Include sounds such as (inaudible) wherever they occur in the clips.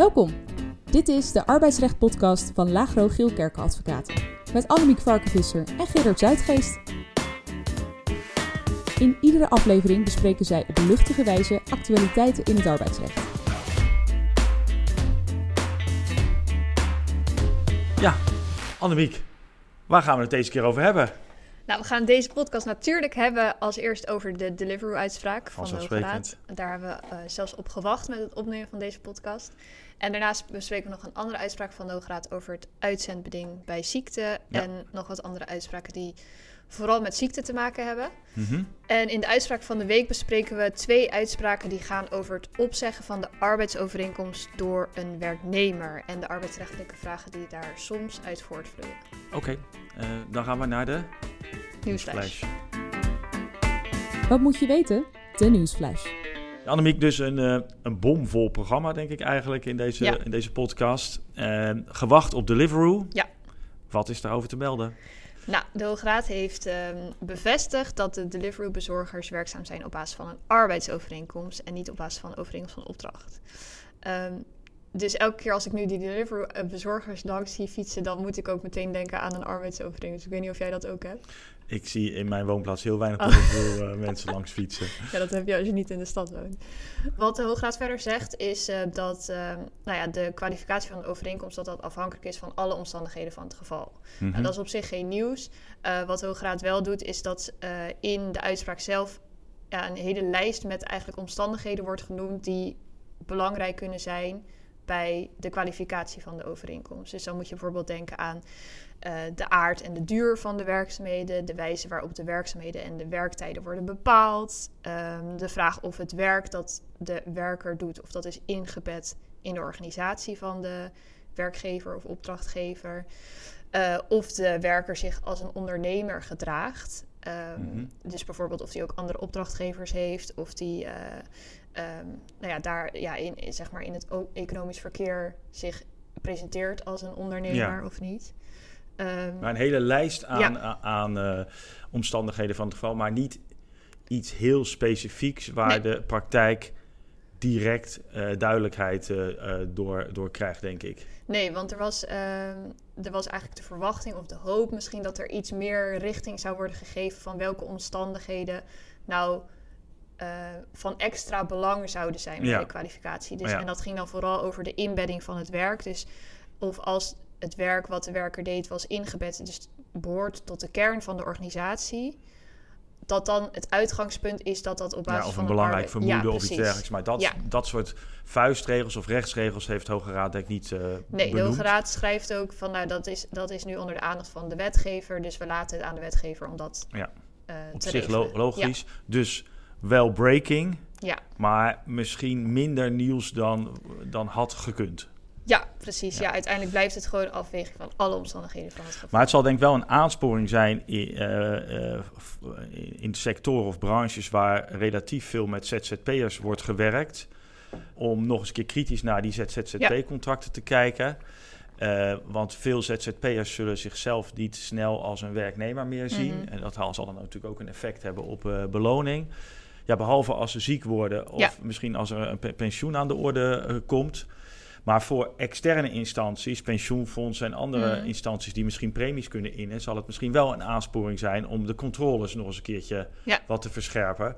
Welkom. Dit is de arbeidsrecht-podcast van Lagro Geelkerken Advocaten. Met Annemiek Varkenvisser en Gerard Zuidgeest. In iedere aflevering bespreken zij op luchtige wijze actualiteiten in het arbeidsrecht. Ja, Annemiek, waar gaan we het deze keer over hebben? Nou, we gaan deze podcast natuurlijk hebben als eerst over de Deliveroo-uitspraak van de Hoge Vanzelfsprekend. Raad. Daar hebben we eh, zelfs op gewacht met het opnemen van deze podcast. En daarnaast bespreken we nog een andere uitspraak van de Hoge Raad over het uitzendbeding bij ziekte. Ja. En nog wat andere uitspraken die vooral met ziekte te maken hebben. Mhm. En in de uitspraak van de week bespreken we twee uitspraken die gaan over het opzeggen van de arbeidsovereenkomst door een werknemer. En de arbeidsrechtelijke vragen die daar soms uit voortvloeien. Oké, eh, dan gaan we naar de Nieuwsflash. flash. Wat moet je weten? De nieuwsflash. Annemiek, dus een, eh, een bomvol programma, denk ik eigenlijk, in deze, Ja. in deze podcast. Eh, gewacht op Deliveroo. Ja. Wat is daarover te melden? Nou, de Hoge Raad heeft ehm, bevestigd dat de Deliveroo-bezorgers werkzaam zijn op basis van een arbeidsovereenkomst en niet op basis van een overeenkomst van opdracht. Ehm, dus elke keer als ik nu die Deliveroo-bezorgers langs zie fietsen, dan moet ik ook meteen denken aan een arbeidsovereenkomst. Ik weet niet of jij dat ook hebt. Ik zie in mijn woonplaats heel weinig Oh. Eh, mensen langs fietsen. (laughs) Ja, dat heb je als je niet in de stad woont. Wat de Hoge Raad verder zegt, is eh, dat nou ja, de kwalificatie van de overeenkomst dat dat afhankelijk is van alle omstandigheden van het geval. Mhm. Nou, dat is op zich geen nieuws. Eh, wat de Hoge Raad wel doet, is dat eh, in de uitspraak zelf ja, een hele lijst met eigenlijk omstandigheden wordt genoemd die belangrijk kunnen zijn bij de kwalificatie van de overeenkomst. Dus dan moet je bijvoorbeeld denken aan eh, de aard en de duur van de werkzaamheden, de wijze waarop de werkzaamheden en de werktijden worden bepaald, ehm, de vraag of het werk dat de werker doet, of dat is ingebed in de organisatie van de werkgever of opdrachtgever. Eh, of de werker zich als een ondernemer gedraagt. Ehm, Mhm. Dus bijvoorbeeld of hij ook andere opdrachtgevers heeft, of die eh, ehm, nou ja, daar ja, in, zeg maar in het economisch verkeer zich presenteert als een ondernemer Ja. of niet. Ehm, Maar een hele lijst aan, Ja. aan eh, omstandigheden van het geval, maar niet iets heel specifieks waar Nee. de praktijk direct eh, duidelijkheid eh, door, door krijgt, denk ik. Nee, want er was, ehm, er was eigenlijk de verwachting of de hoop misschien dat er iets meer richting zou worden gegeven van welke omstandigheden nou eh, van extra belang zouden zijn bij Ja. de kwalificatie. Dus, Ja. En dat ging dan vooral over de inbedding van het werk. Dus of als het werk wat de werker deed was ingebed, dus behoort tot de kern van de organisatie. Dat dan het uitgangspunt is dat dat op basis Ja, of van een belangrijk arbeid- vermoeden of iets dergelijks. Maar dat, dat soort vuistregels of rechtsregels heeft de Hoge Raad denk ik niet eh Nee, de. Hoge Raad schrijft ook van nou dat is, dat is nu onder de aandacht van de wetgever. Dus we laten het aan de wetgever om dat Ja. eh, Op te zich lo- logisch. Dus wel breaking, Ja. maar misschien minder nieuws dan, dan had gekund. Ja, precies. Ja. Ja. uiteindelijk blijft het gewoon afweging van alle omstandigheden van het geval. Maar het zal denk ik wel een aansporing zijn in, eh, eh, f- in sectoren of branches waar relatief veel met ZZP'ers wordt gewerkt. Om nog eens een keer kritisch naar die ZZP-contracten te kijken. Eh, want veel ZZP'ers zullen zichzelf niet snel als een werknemer meer zien. Mhm. En dat zal dan natuurlijk ook een effect hebben op eh, beloning. Ja, behalve als ze ziek worden of Ja. misschien als er een pe- pensioen aan de orde eh, komt. Maar voor externe instanties, pensioenfondsen en andere Mhm. instanties die misschien premies kunnen innen, zal het misschien wel een aansporing zijn om de controles nog eens een keertje Ja. wat te verscherpen.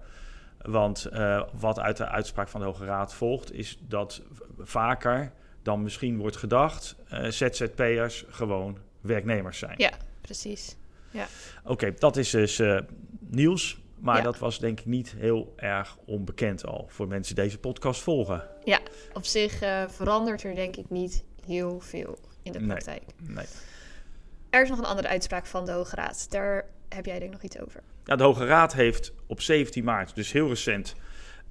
Want eh, wat uit de uitspraak van de Hoge Raad volgt, is dat vaker dan misschien wordt gedacht, eh, ZZP'ers gewoon werknemers zijn. Ja, precies. Oké, dat is dus nieuws. Maar Ja. dat was denk ik niet heel erg onbekend al voor mensen die deze podcast volgen. Op zich eh, verandert er denk ik niet heel veel in de Nee. praktijk. Nee. Er is nog een andere uitspraak van de Hoge Raad. Daar heb jij denk ik nog iets over. Ja, de Hoge Raad heeft op 17 maart, dus heel recent,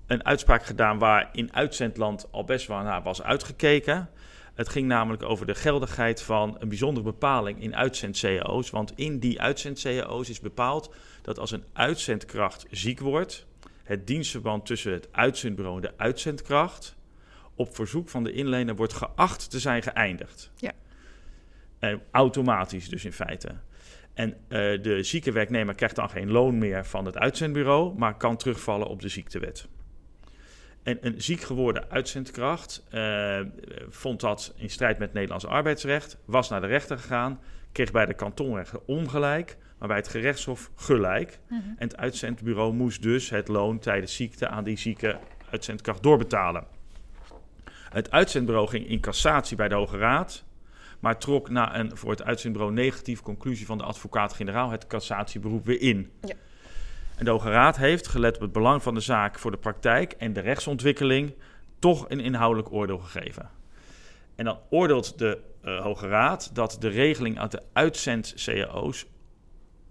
een uitspraak gedaan waar in uitzendland al best wel naar was uitgekeken. Het ging namelijk over de geldigheid van een bijzondere bepaling in uitzend-cao's. Want in die uitzend-cao's is bepaald dat als een uitzendkracht ziek wordt, het dienstverband tussen het uitzendbureau en de uitzendkracht op verzoek van de inlener wordt geacht te zijn geëindigd. Ja. Eh, automatisch dus in feite. En eh, de zieke werknemer krijgt dan geen loon meer van het uitzendbureau, maar kan terugvallen op de ziektewet. En een ziek geworden uitzendkracht uh, vond dat in strijd met het Nederlands arbeidsrecht, was naar de rechter gegaan, kreeg bij de kantonrechter ongelijk, maar bij het gerechtshof gelijk. Mhm. En het uitzendbureau moest dus het loon tijdens ziekte aan die zieke uitzendkracht doorbetalen. Het uitzendbureau ging in cassatie bij de Hoge Raad, maar trok na een voor het uitzendbureau negatieve conclusie van de advocaat-generaal het cassatieberoep weer in. Ja. En de Hoge Raad heeft, gelet op het belang van de zaak voor de praktijk en de rechtsontwikkeling, toch een inhoudelijk oordeel gegeven. En dan oordeelt de uh, Hoge Raad dat de regeling uit de uitzend-cao's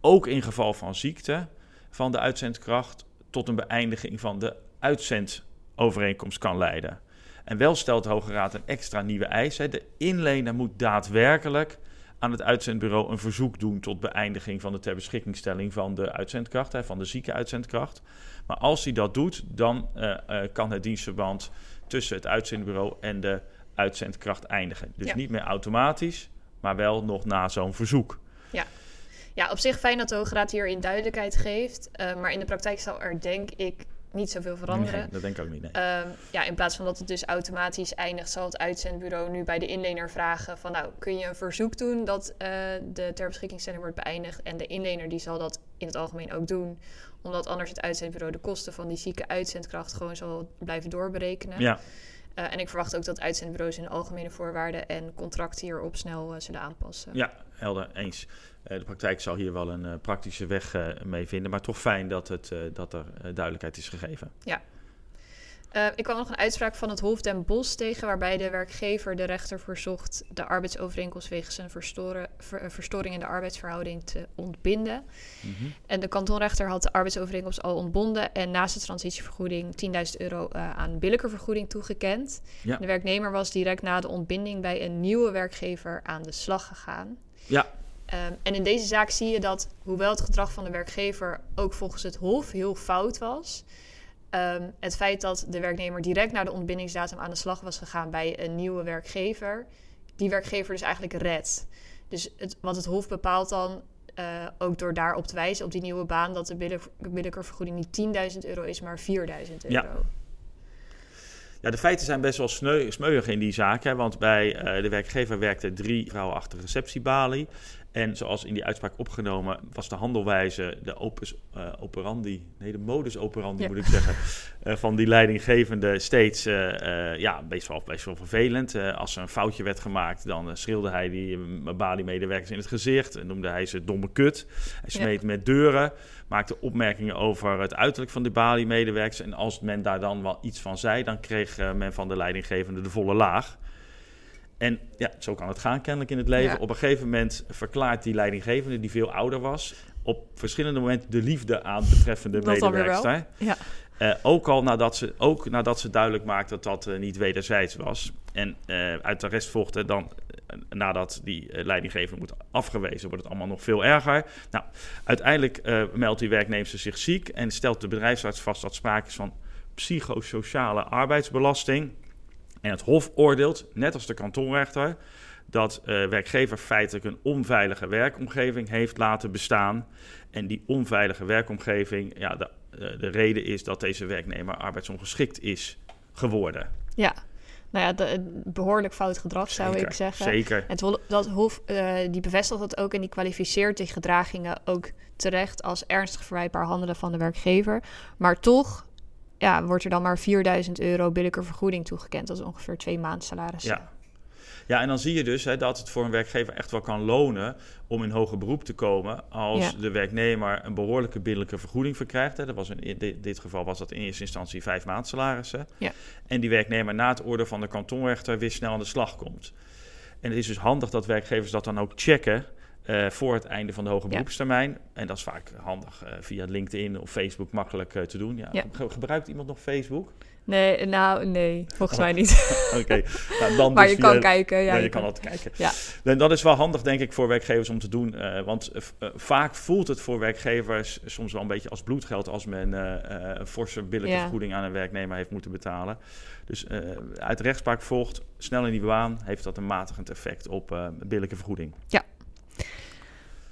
ook in geval van ziekte van de uitzendkracht tot een beëindiging van de uitzendovereenkomst kan leiden. En wel stelt de Hoge Raad een extra nieuwe eis. Hè. De inlener moet daadwerkelijk aan het uitzendbureau een verzoek doen tot beëindiging van de ter beschikkingstelling van de uitzendkracht, hè, van de zieke uitzendkracht. Maar als hij dat doet, dan uh, uh, kan het dienstverband tussen het uitzendbureau en de uitzendkracht eindigen. Dus Ja. niet meer automatisch, maar wel nog na zo'n verzoek. Ja, op zich fijn dat de Hoge Raad hierin duidelijkheid geeft. eh, maar in de praktijk zal er denk ik niet zoveel veranderen. Nee, dat denk ik ook niet. Nee. Ehm, ja, in plaats van dat het dus automatisch eindigt, zal het uitzendbureau nu bij de inlener vragen van nou, kun je een verzoek doen dat eh, de ter beschikkingstelling wordt beëindigd. En de inlener die zal dat in het algemeen ook doen. Omdat anders het uitzendbureau de kosten van die zieke uitzendkracht gewoon zal blijven doorberekenen. ja, Eh, en ik verwacht ook dat uitzendbureaus hun algemene voorwaarden en contracten hierop snel zullen aanpassen. ja, helder, eens. Eh, de praktijk zal hier wel een eh, praktische weg eh, mee vinden, maar toch fijn dat, het, dat er duidelijkheid is gegeven. Eh, ik kwam nog een uitspraak van het Hof Den Bosch tegen, waarbij de werkgever de rechter verzocht de arbeidsovereenkomst wegens een verstoren, ver- verstoring in de arbeidsverhouding te ontbinden. Mhm. En de kantonrechter had de arbeidsovereenkomst al ontbonden en naast de transitievergoeding 10.000 euro aan billijke vergoeding toegekend. Ja. De werknemer was direct na de ontbinding bij een nieuwe werkgever aan de slag gegaan. Ja, Ehm, en in deze zaak zie je dat, hoewel het gedrag van de werkgever ook volgens het Hof heel fout was, ehm, het feit dat de werknemer direct na de ontbindingsdatum aan de slag was gegaan bij een nieuwe werkgever, die werkgever dus eigenlijk redt. Dus het, wat het Hof bepaalt dan, eh, ook door daarop te wijzen op die nieuwe baan, dat de billijk- billijke vergoeding niet 10.000 euro is, maar 4.000 euro. Ja. Ja, de feiten zijn best wel smeuig in die zaak. Want bij eh, de werkgever werkten drie vrouwen achter receptiebalie. En zoals in die uitspraak opgenomen, was de handelwijze, de opus eh, operandi, nee, de modus operandi Ja. moet ik zeggen, (laughs) eh, van die leidinggevende steeds eh, ja, best wel, best wel vervelend. Als er een foutje werd gemaakt, dan schreeuwde hij die uh, balie-medewerkers in het gezicht. En noemde hij ze domme kut. Hij smeet met deuren, maakte opmerkingen over het uiterlijk van de balie-medewerkers. En als men daar dan wel iets van zei, dan kreeg men van de leidinggevende de volle laag. En ja, zo kan het gaan kennelijk in het leven. Ja. Op een gegeven moment verklaart die leidinggevende, die veel ouder was, op verschillende momenten de liefde aan betreffende Dat dan medewerkster. Ja. Eh, ook al nadat ze, ook nadat ze duidelijk maakte dat dat eh, niet wederzijds was. En eh, uit de rest volgde dan, eh, nadat die leidinggevende moet afgewezen, wordt het allemaal nog veel erger. Nou, uiteindelijk meldt die werknemster zich ziek en stelt de bedrijfsarts vast dat sprake is van psychosociale arbeidsbelasting. En het Hof oordeelt, net als de kantonrechter, dat eh, werkgever feitelijk een onveilige werkomgeving heeft laten bestaan. En die onveilige werkomgeving, ja, de, eh, de reden is dat deze werknemer arbeidsongeschikt is geworden. Ja, nou ja, de, behoorlijk fout gedrag zou Zeker, ik zeggen. Zeker. Het hol- dat Hof eh, die bevestigt dat ook en die kwalificeert die gedragingen ook terecht als ernstig verwijtbaar handelen van de werkgever. Maar toch ja, wordt er dan maar 4000 euro billijke vergoeding toegekend. Dat is ongeveer twee maanden salaris. Ja. Ja, en dan zie je dus hè, dat het voor een werkgever echt wel kan lonen om in hoger beroep te komen als Ja. de werknemer een behoorlijke billijke vergoeding verkrijgt. Hè. Dat was in, dit geval was dat in eerste instantie vijf maand salarissen. Ja. En die werknemer na het oordeel van de kantonrechter weer snel aan de slag komt. En het is dus handig dat werkgevers dat dan ook checken eh, voor het einde van de hoge Ja. beroepstermijn. En dat is vaak handig eh, via LinkedIn of Facebook makkelijk eh, te doen. Ja. Ja. Ge- Gebruikt iemand nog Facebook? Nee, nou nee, volgens Oh. mij niet. (laughs) Oké, nou, dan (laughs) maar dus je kan kijken. Ja, Ja, je kan kan- altijd kijken. Ja. En dat is wel handig, denk ik, voor werkgevers om te doen. want vaak voelt het voor werkgevers soms wel een beetje als bloedgeld als men een forse billijke Ja. vergoeding aan een werknemer heeft moeten betalen. Dus uit de rechtspraak volgt, snel in die baan heeft dat een matigend effect op billijke vergoeding.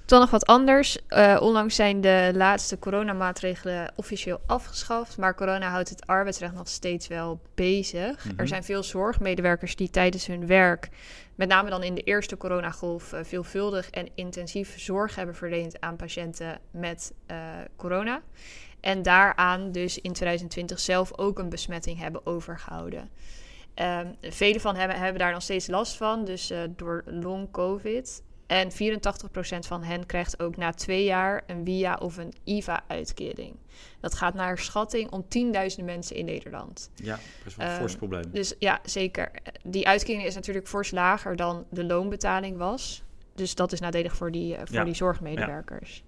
Dan nog wat anders. Uh, onlangs zijn de laatste coronamaatregelen officieel afgeschaft. Maar corona houdt het arbeidsrecht nog steeds wel bezig. Er Mhm. zijn veel zorgmedewerkers die tijdens hun werk, met name dan in de eerste coronagolf, eh, veelvuldig en intensief zorg hebben verleend aan patiënten met eh, corona. En daaraan dus in 2020 zelf ook een besmetting hebben overgehouden. Ehm velen van hen hebben daar nog steeds last van, dus eh, door long-covid. En 84% van hen krijgt ook na twee jaar een WIA of een IVA-uitkering. Dat gaat naar schatting om tienduizenden mensen in Nederland. Ja, best wel een Ehm, fors probleem. Dus ja, zeker. Die uitkering is natuurlijk fors lager dan de loonbetaling was. Dus dat is nadelig voor die, eh, voor Ja. die zorgmedewerkers.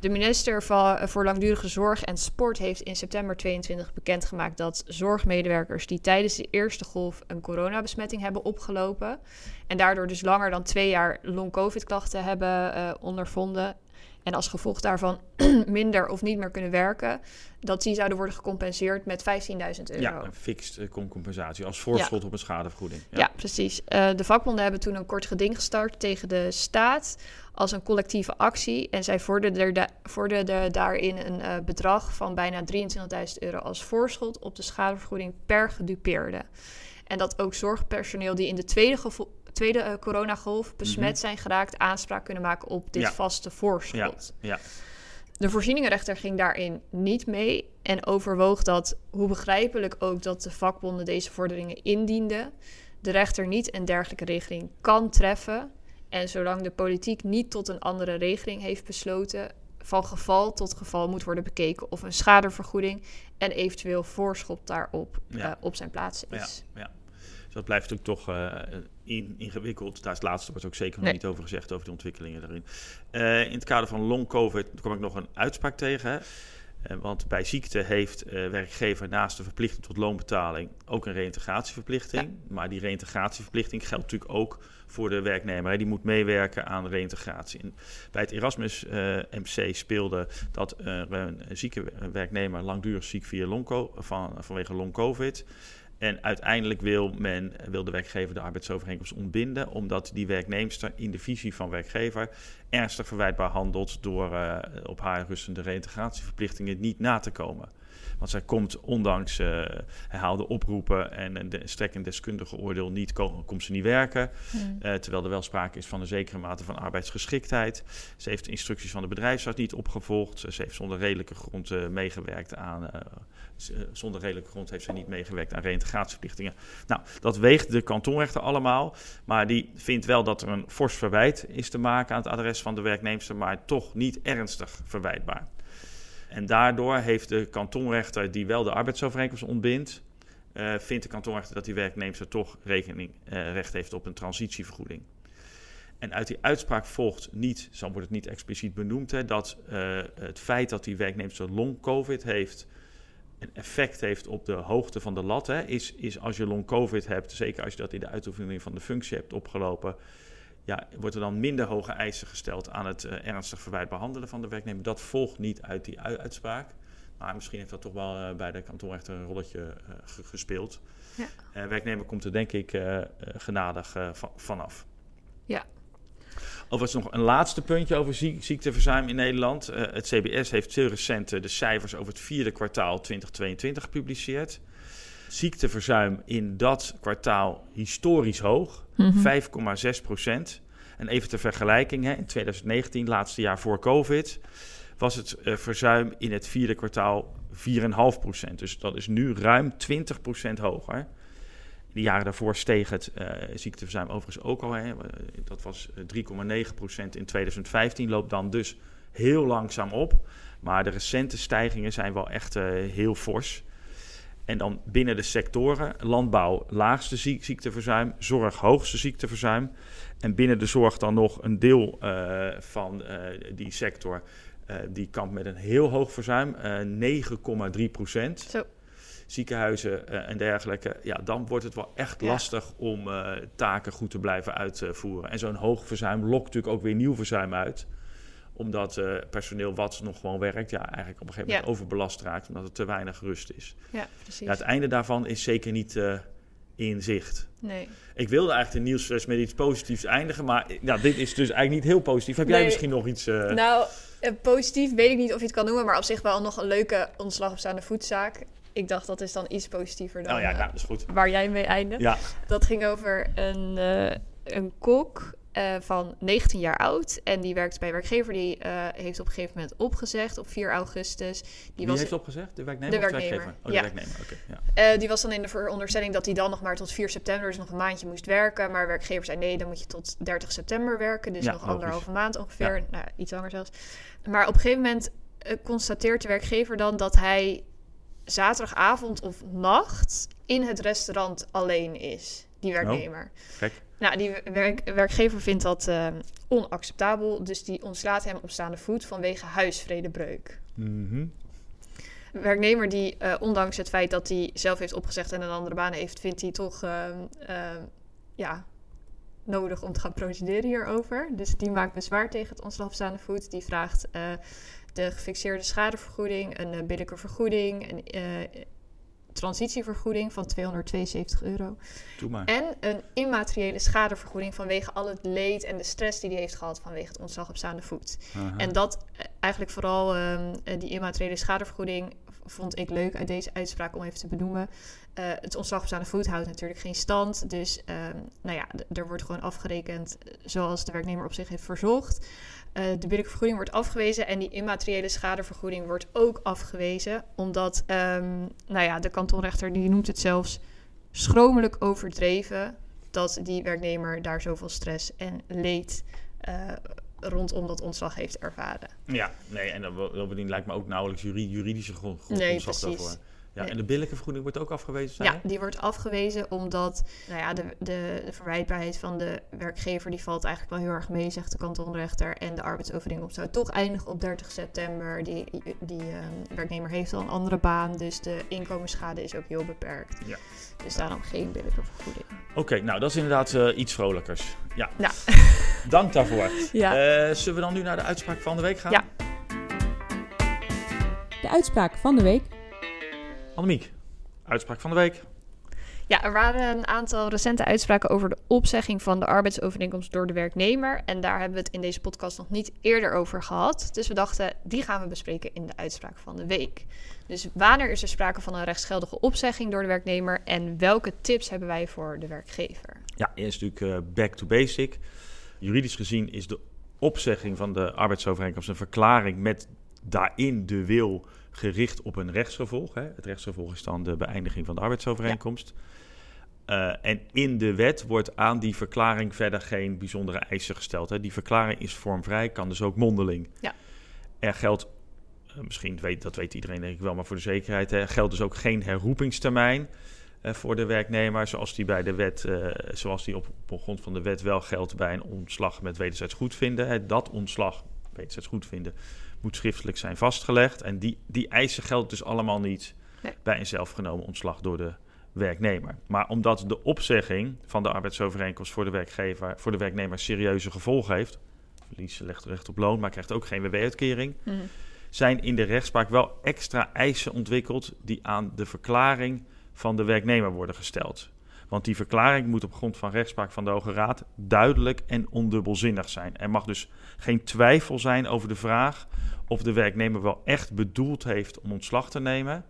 De minister eh, voor Langdurige Zorg en Sport heeft in september 22 bekendgemaakt dat zorgmedewerkers die tijdens de eerste golf een coronabesmetting hebben opgelopen en daardoor dus langer dan twee jaar long-covid-klachten hebben eh, ondervonden en als gevolg daarvan (clears throat) minder of niet meer kunnen werken, dat die zouden worden gecompenseerd met 15.000 euro. Ja, een fixed eh, compensatie als voorschot op een schadevergoeding. Ja, precies. Eh, de vakbonden hebben toen een kort geding gestart tegen de staat als een collectieve actie. En zij vorderden, er da- vorderden daarin een eh, bedrag van bijna 23.000 euro als voorschot op de schadevergoeding per gedupeerde. En dat ook zorgpersoneel die in de tweede, tweede eh, coronagolf besmet zijn geraakt aanspraak kunnen maken op dit Mhm. Ja. vaste voorschot. Ja, ja. De voorzieningenrechter ging daarin niet mee en overwoog dat, hoe begrijpelijk ook dat de vakbonden deze vorderingen indienden, de rechter niet een dergelijke regeling kan treffen. En zolang de politiek niet tot een andere regeling heeft besloten, van geval tot geval moet worden bekeken of een schadevergoeding en eventueel voorschot daarop Ja. eh, op zijn plaats Ja, is. ja. Dus dat blijft natuurlijk toch eh, in- ingewikkeld. Daar is het laatste wordt ook zeker nog Nee. niet over gezegd, over de ontwikkelingen daarin. Eh, in het kader van long covid kwam ik nog een uitspraak tegen. Hè? Eh, want bij ziekte heeft eh, werkgever naast de verplichting tot loonbetaling ook een reïntegratieverplichting. Maar die reïntegratieverplichting geldt natuurlijk ook voor de werknemer. Die moet meewerken aan reïntegratie. En bij het Erasmus eh, MC speelde dat een zieke werknemer langdurig ziek via long van, vanwege long covid. En uiteindelijk wil, men, wil de werkgever de arbeidsovereenkomst ontbinden, omdat die werknemster in de visie van werkgever ernstig verwijtbaar handelt door eh, op haar rustende reïntegratieverplichtingen niet na te komen. Want zij komt ondanks eh, herhaalde oproepen en een de, strek en deskundige oordeel niet, ko- komt ze niet werken. Eh, terwijl er wel sprake is van een zekere mate van arbeidsgeschiktheid. Ze heeft de instructies van de bedrijfsarts niet opgevolgd. Ze heeft zonder redelijke grond eh, meegewerkt aan. eh, eh, zonder redelijke grond heeft ze niet meegewerkt aan reïntegratieverplichtingen. Nou, dat weegt de kantonrechter allemaal. Maar die vindt wel dat er een fors verwijt is te maken aan het adres van de werknemster, maar toch niet ernstig verwijtbaar. En daardoor heeft de kantonrechter, die wel de arbeidsovereenkomst ontbindt, eh, vindt de kantonrechter dat die werknemster toch rekening, eh, recht heeft op een transitievergoeding. En uit die uitspraak volgt niet, zo wordt het niet expliciet benoemd, hè, dat eh, het feit dat die werknemster long-covid heeft, een effect heeft op de hoogte van de lat. Hè, is, is als je long-covid hebt, zeker als je dat in de uitoefening van de functie hebt opgelopen, ja, wordt er dan minder hoge eisen gesteld aan het eh, ernstig verwijt behandelen van de werknemer. Dat volgt niet uit die uitspraak. Maar misschien heeft dat toch wel eh, bij de kantonrechter een rolletje eh, ge- gespeeld. Ja. Werknemer komt er denk ik genadig eh, va- vanaf. Ja. Overigens nog een laatste puntje over ziek- ziekteverzuim in Nederland. Het CBS heeft heel recent de cijfers over het vierde kwartaal 2022 gepubliceerd. Ziekteverzuim in dat kwartaal historisch hoog, 5,6 procent. En even ter vergelijking, hè, in 2019, laatste jaar voor COVID, was het eh, verzuim in het vierde kwartaal 4,5 procent. Dus dat is nu ruim 20 procent hoger. De jaren daarvoor steeg het eh, ziekteverzuim overigens ook al. Hè. Dat was eh, 3,9 procent in 2015, loopt dan dus heel langzaam op. Maar de recente stijgingen zijn wel echt eh, heel fors. En dan binnen de sectoren, landbouw laagste ziek- ziekteverzuim, zorg hoogste ziekteverzuim. En binnen de zorg dan nog een deel eh, van eh, die sector eh, die kampt met een heel hoog verzuim, eh 9,3 procent. Zo. Ziekenhuizen en dergelijke, ja, dan wordt het wel echt Ja. lastig om taken goed te blijven uitvoeren. En zo'n hoog verzuim lokt natuurlijk ook weer nieuw verzuim uit omdat eh, personeel wat nog gewoon werkt, ja, eigenlijk op een gegeven moment Ja. overbelast raakt, omdat er te weinig rust is. Ja, precies. Ja, het einde daarvan is zeker niet eh, in zicht. Nee. Ik wilde eigenlijk de nieuwsflash met iets positiefs eindigen, maar ja, dit is dus eigenlijk niet heel positief. Heb jij misschien nog iets... eh, Nou, eh, positief weet ik niet of je het kan noemen, maar op zich wel nog een leuke ontslag op staande voetzaak. Ik dacht dat is dan iets positiever dan oh ja, eh, nou, dat is goed. waar jij mee eindigt. Ja, Dat ging over een, eh, een kok eh, van 19 jaar oud. En die werkt bij een werkgever. Die eh, heeft op een gegeven moment opgezegd op 4 augustus. Die wie was, heeft opgezegd? De werknemer De werknemer, werkgever? Oh, de ja. werknemer, oké. ja. eh, die was dan in de veronderstelling dat hij dan nog maar tot 4 september, dus nog een maandje moest werken. Maar de werkgever zei nee, dan moet je tot 30 september werken. Dus Ja, nog anderhalve maand ongeveer. Nou, iets langer zelfs. Maar op een gegeven moment constateert de werkgever dan dat hij zaterdagavond of nacht in het restaurant alleen is. Die werknemer. Gek. Nou, die werk- werkgever vindt dat eh, onacceptabel. Dus die ontslaat hem op staande voet vanwege huisvredebreuk. Mhm. Een werknemer die, eh, ondanks het feit dat hij zelf heeft opgezegd en een andere baan heeft, vindt hij toch ehm, ehm, ja, nodig om te gaan procederen hierover. Dus die maakt bezwaar tegen het ontslag op staande voet. Die vraagt eh, de gefixeerde schadevergoeding, een billijke vergoeding, een transitievergoeding van 272 euro. Doe maar. En een immateriële schadevergoeding vanwege al het leed en de stress die hij heeft gehad vanwege het ontslag op staande voet. Aha. En dat eh, eigenlijk vooral ehm, eh, die immateriële schadevergoeding vond ik leuk uit deze uitspraak om even te benoemen. Eh, het ontslag op staande voet houdt natuurlijk geen stand. Dus ehm, nou ja, er wordt gewoon afgerekend zoals de werknemer op zich heeft verzocht. Eh, de billijke vergoeding wordt afgewezen en die immateriële schadevergoeding wordt ook afgewezen. Omdat, ehm, nou ja, de kantonrechter die noemt het zelfs schromelijk overdreven dat die werknemer daar zoveel stress en leed eh, rondom dat ontslag heeft ervaren. Ja, nee, en dat bovendien lijkt me ook nauwelijks juri- juridische grond, Nee, grondslag precies. daarvoor. Ja, en de billijke vergoeding wordt ook afgewezen, zei Ja, die wordt afgewezen omdat nou ja, de, de, de verwijtbaarheid van de werkgever die valt eigenlijk wel heel erg mee, zegt de kantonrechter. En de arbeidsovereenkomst zou toch eindigen op 30 september. Die, die ehm, werknemer heeft al een andere baan, dus de inkomensschade is ook heel beperkt. Ja. Dus daarom geen billijke vergoeding. Oké, nou dat is inderdaad eh, iets vrolijkers. Ja, Ja. (laughs) dank daarvoor. Ja. Eh, zullen we dan nu naar de uitspraak van de week gaan? Ja. De uitspraak van de week. Annemiek, uitspraak van de week. Ja, er waren een aantal recente uitspraken over de opzegging van de arbeidsovereenkomst door de werknemer. En daar hebben we het in deze podcast nog niet eerder over gehad. Dus we dachten, die gaan we bespreken in de uitspraak van de week. Dus wanneer is er sprake van een rechtsgeldige opzegging door de werknemer en welke tips hebben wij voor de werkgever? Ja, eerst natuurlijk eh, back to basic. Juridisch gezien is de opzegging van de arbeidsovereenkomst een verklaring met daarin de wil gericht op een rechtsgevolg. Hè. Het rechtsgevolg is dan de beëindiging van de arbeidsovereenkomst. Eh, en in de wet wordt aan die verklaring verder geen bijzondere eisen gesteld. Hè. Die verklaring is vormvrij, kan dus ook mondeling. Ja. Er geldt, eh, misschien weet, dat weet iedereen denk ik wel, maar voor de zekerheid, hè, geldt dus ook geen herroepingstermijn eh, voor de werknemer, zoals die bij de wet, zoals die op, op grond van de wet wel geldt bij een ontslag met wederzijds goedvinden. Hè. Dat ontslag, wederzijds goedvinden, moet schriftelijk zijn vastgelegd. En die, die eisen gelden dus allemaal niet Nee. bij een zelfgenomen ontslag door de werknemer. Maar omdat de opzegging van de arbeidsovereenkomst voor de werkgever, voor de werknemer serieuze gevolgen heeft, verlies legt recht op loon, maar krijgt ook geen WW-uitkering, zijn in de rechtspraak wel extra eisen ontwikkeld die aan de verklaring van de werknemer worden gesteld. Want die verklaring moet op grond van rechtspraak van de Hoge Raad duidelijk en ondubbelzinnig zijn. Er mag dus geen twijfel zijn over de vraag of de werknemer wel echt bedoeld heeft om ontslag te nemen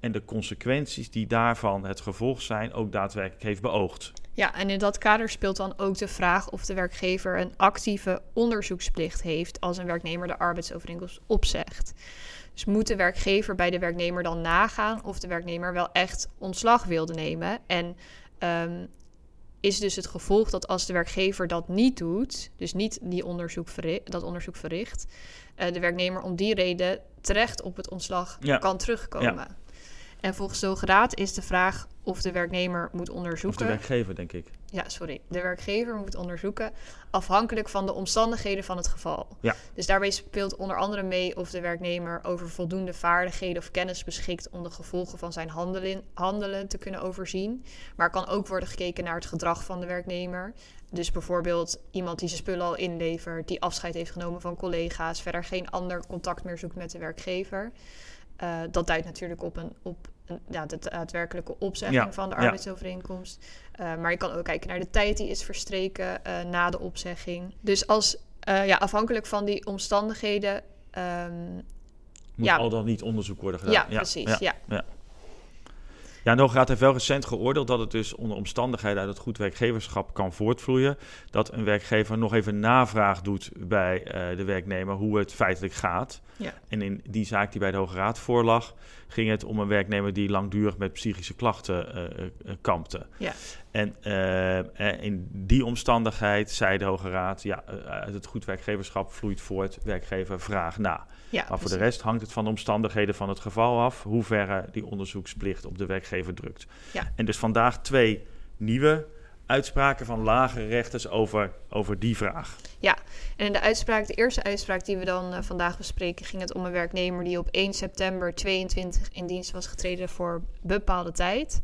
en de consequenties die daarvan het gevolg zijn ook daadwerkelijk heeft beoogd. Ja, en in dat kader speelt dan ook de vraag of de werkgever een actieve onderzoeksplicht heeft als een werknemer de arbeidsovereenkomst opzegt. Dus moet de werkgever bij de werknemer dan nagaan of de werknemer wel echt ontslag wilde nemen? En ehm, is dus het gevolg dat als de werkgever dat niet doet, dus niet die onderzoek verricht, dat onderzoek verricht, eh, de werknemer om die reden terecht op het ontslag Ja. kan terugkomen. En volgens de is de vraag of de werknemer moet Of onderzoeken. de werkgever, denk ik. Ja, sorry. De werkgever moet onderzoeken afhankelijk van de omstandigheden van het geval. Ja. Dus daarbij speelt onder andere mee of de werknemer over voldoende vaardigheden of kennis beschikt om de gevolgen van zijn handelen, handelen te kunnen overzien. Maar kan ook worden gekeken naar het gedrag van de werknemer. Dus bijvoorbeeld iemand die zijn spullen al inlevert, die afscheid heeft genomen van collega's, verder geen ander contact meer zoekt met de werkgever. Eh, dat duidt natuurlijk op een, op ja, de daadwerkelijke opzegging Ja, van de ja. arbeidsovereenkomst. Uh, maar je kan ook kijken naar de tijd die is verstreken uh, na de opzegging. Dus als uh, ja, afhankelijk van die omstandigheden. Um, Moet ja. al dan niet onderzoek worden gedaan. Ja, precies. Ja. Ja. De Hoge Raad heeft wel recent geoordeeld dat het dus onder omstandigheden uit het goed werkgeverschap kan voortvloeien. Dat een werkgever nog even navraag doet bij uh, de werknemer hoe het feitelijk gaat. Ja. En in die zaak die bij de Hoge Raad voorlag, ging het om een werknemer die langdurig met psychische klachten uh, kampte. Ja. En in die omstandigheid zei de Hoge Raad, ja, uit het goed werkgeverschap vloeit voort, werkgever vraag na. Ja, maar voor de rest hangt het van de omstandigheden van het geval af, hoe ver die onderzoeksplicht op de werkgever drukt. Ja. En dus vandaag twee nieuwe uitspraken van lagere rechters over, over die vraag. Ja, en in de uitspraak, de eerste uitspraak die we dan uh, vandaag bespreken, ging het om een werknemer die op 1 september 22 in dienst was getreden voor bepaalde tijd.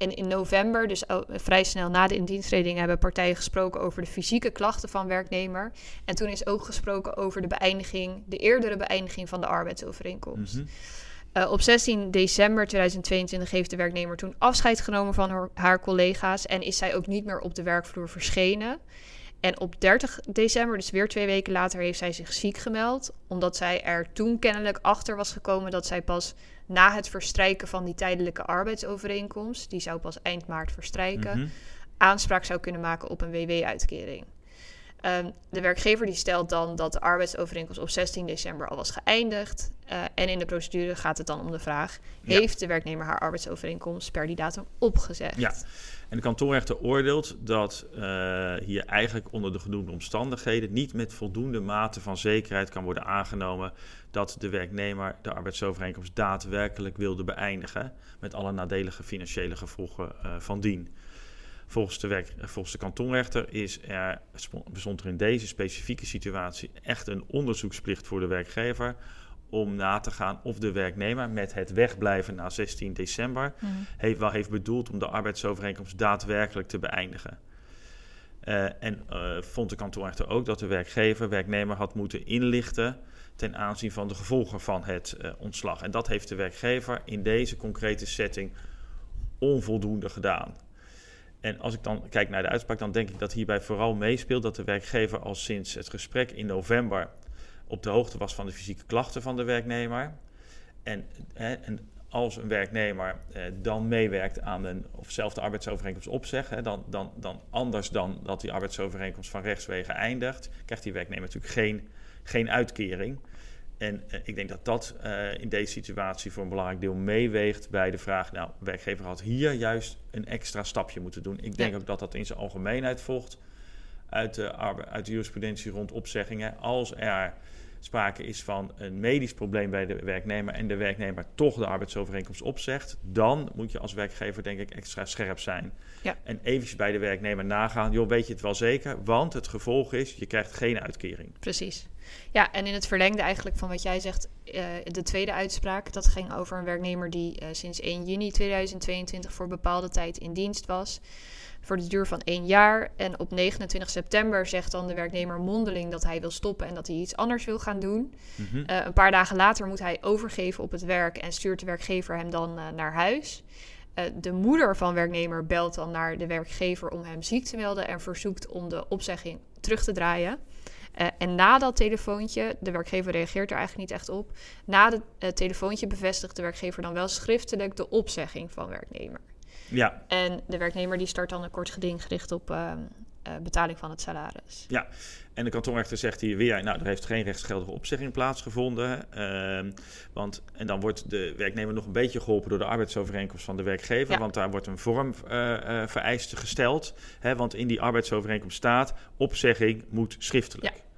En in november, dus oh, vrij snel na de indiensttreding, hebben partijen gesproken over de fysieke klachten van werknemer. En toen is ook gesproken over de beëindiging, de eerdere beëindiging van de arbeidsovereenkomst. Mhm. Uh, op 16 december 2022 heeft de werknemer toen afscheid genomen van haar, haar, collega's en is zij ook niet meer op de werkvloer verschenen. En op 30 december, dus weer twee weken later, heeft zij zich ziek gemeld, omdat zij er toen kennelijk achter was gekomen dat zij pas na het verstrijken van die tijdelijke arbeidsovereenkomst, die zou pas eind maart verstrijken, Mhm. aanspraak zou kunnen maken op een WW-uitkering. Um, de werkgever die stelt dan dat de arbeidsovereenkomst op 16 december al was geëindigd. Uh, en in de procedure gaat het dan om de vraag: Ja. heeft de werknemer haar arbeidsovereenkomst per die datum opgezegd? Ja. En de kantoorrechter oordeelt dat uh, hier eigenlijk onder de genoemde omstandigheden niet met voldoende mate van zekerheid kan worden aangenomen dat de werknemer de arbeidsovereenkomst daadwerkelijk wilde beëindigen, met alle nadelige financiële gevolgen uh, van dien. Volgens de, werk, volgens de kantonrechter is er, bestond er in deze specifieke situatie echt een onderzoeksplicht voor de werkgever om na te gaan of de werknemer met het wegblijven na 16 december Mm. heeft, wel heeft bedoeld om de arbeidsovereenkomst daadwerkelijk te beëindigen. Uh, en uh, vond de kantonrechter ook dat de werkgever werknemer had moeten inlichten ten aanzien van de gevolgen van het uh, ontslag. En dat heeft de werkgever in deze concrete setting onvoldoende gedaan. En als ik dan kijk naar de uitspraak, dan denk ik dat hierbij vooral meespeelt dat de werkgever al sinds het gesprek in november op de hoogte was van de fysieke klachten van de werknemer. En, hè, en als een werknemer eh, dan meewerkt aan een of zelf de arbeidsovereenkomst opzegt, hè, dan, dan, dan anders dan dat die arbeidsovereenkomst van rechtswege eindigt, krijgt die werknemer natuurlijk geen, geen uitkering. En uh, ik denk dat dat uh, in deze situatie voor een belangrijk deel meeweegt bij de vraag, nou, de werkgever had hier juist een extra stapje moeten doen. Ik denk Ja. ook dat dat in zijn algemeenheid volgt uit de, uit de jurisprudentie rond opzeggingen. Als er sprake is van een medisch probleem bij de werknemer en de werknemer toch de arbeidsovereenkomst opzegt, dan moet je als werkgever denk ik extra scherp zijn. Ja. En eventjes bij de werknemer nagaan, joh, weet je het wel zeker? Want het gevolg is, je krijgt geen uitkering. Precies. Ja, en in het verlengde eigenlijk van wat jij zegt, eh, de tweede uitspraak, dat ging over een werknemer die eh, sinds 1 juni 2022 voor bepaalde tijd in dienst was. Voor de duur van één jaar. En op 29 september zegt dan de werknemer mondeling dat hij wil stoppen en dat hij iets anders wil gaan doen. Mhm. Eh, een paar dagen later moet hij overgeven op het werk en stuurt de werkgever hem dan eh, naar huis. Eh, de moeder van werknemer belt dan naar de werkgever om hem ziek te melden en verzoekt om de opzegging terug te draaien. En na dat telefoontje, de werkgever reageert er eigenlijk niet echt op. Na het uh, telefoontje bevestigt de werkgever dan wel schriftelijk de opzegging van werknemer. Ja, En de werknemer die start dan een kort geding gericht op uh, uh, betaling van het salaris. Ja, en de kantonrechter zegt hier weer, nou, er heeft geen rechtsgeldige opzegging plaatsgevonden. Uh, want, en dan wordt de werknemer nog een beetje geholpen door de arbeidsovereenkomst van de werkgever. Ja. Want daar wordt een vormvereiste gesteld. Hè, want in die arbeidsovereenkomst staat, opzegging moet schriftelijk. Ja.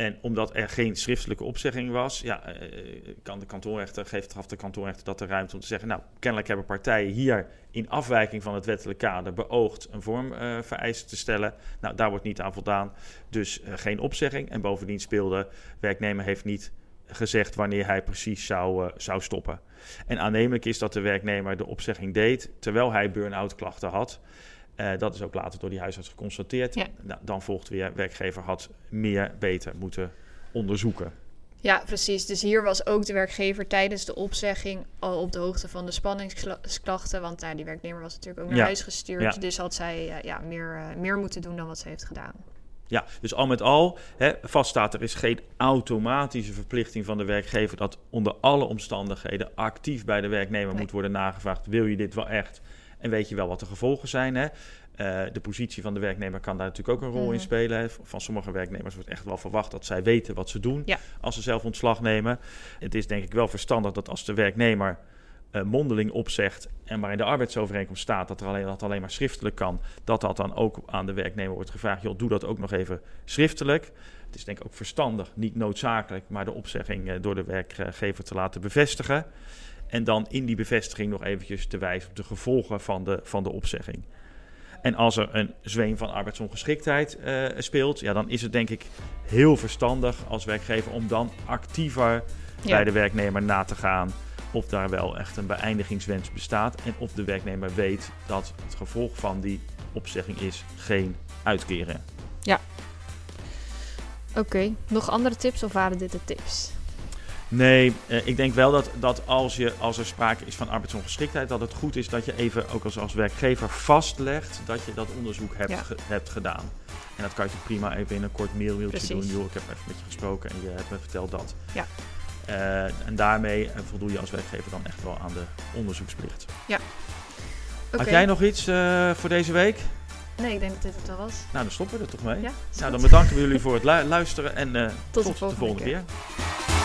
En omdat er geen schriftelijke opzegging was, ja, uh, kan de kantonrechter, geeft gaf de kantonrechter dat de ruimte om te zeggen, nou, kennelijk hebben partijen hier in afwijking van het wettelijk kader beoogd een vormvereiste uh, te stellen. Nou, daar wordt niet aan voldaan, dus geen opzegging. En bovendien speelde, werknemer heeft niet gezegd wanneer hij precies zou, zou stoppen. En aannemelijk is dat de werknemer de opzegging deed terwijl hij burn-out klachten had. Uh, dat is ook later door die huisarts geconstateerd. Ja. Nou, dan volgt weer, werkgever had meer beter moeten onderzoeken. Ja, precies. Dus hier was ook de werkgever tijdens de opzegging al op de hoogte van de spanningsklachten. Want nou, die werknemer was natuurlijk ook naar Ja. huis gestuurd. Ja. Dus had zij eh, ja, meer, eh, meer moeten doen dan wat ze heeft gedaan. Ja, dus al met al, hè, vaststaat er is geen automatische verplichting van de werkgever dat onder alle omstandigheden actief bij de werknemer Nee. moet worden nagevraagd. Wil je dit wel echt? En weet je wel wat de gevolgen zijn? Hè? Eh, de positie van de werknemer kan daar natuurlijk ook een rol in Mhm. spelen. Van sommige werknemers wordt echt wel verwacht dat zij weten wat ze doen Ja. als ze zelf ontslag nemen. Het is denk ik wel verstandig dat als de werknemer eh, mondeling opzegt en maar in de arbeidsovereenkomst staat dat er alleen, dat alleen maar schriftelijk kan, dat dat dan ook aan de werknemer wordt gevraagd. Joh, doe dat ook nog even schriftelijk. Het is denk ik ook verstandig, niet noodzakelijk, maar de opzegging eh, door de werkgever te laten bevestigen. En dan in die bevestiging nog eventjes te wijzen op de gevolgen van de, van de opzegging. En als er een zweem van arbeidsongeschiktheid eh, speelt, ja, dan is het denk ik heel verstandig als werkgever om dan actiever bij de werknemer na te gaan of daar wel echt een beëindigingswens bestaat en of de werknemer weet dat het gevolg van die opzegging is geen uitkeren. Oké, nog andere tips of waren dit de tips? Nee, eh, ik denk wel dat, dat als, je, als er sprake is van arbeidsongeschiktheid, dat het goed is dat je even ook als, als werkgever vastlegt dat je dat onderzoek hebt, Ja. ge- hebt gedaan. En dat kan je prima even in een kort Precies. doen. Joh, ik heb even met je gesproken en je hebt me verteld dat. Ja. Eh, en daarmee eh, voldoe je als werkgever dan echt wel aan de onderzoeksplicht. Oké. Had jij nog iets voor deze week? Nee, ik denk dat dit het wel was. Nou, dan stoppen we er toch mee. Ja, nou, dan bedanken we jullie voor het lu- luisteren en Tot tot, de volgende volgende keer. keer.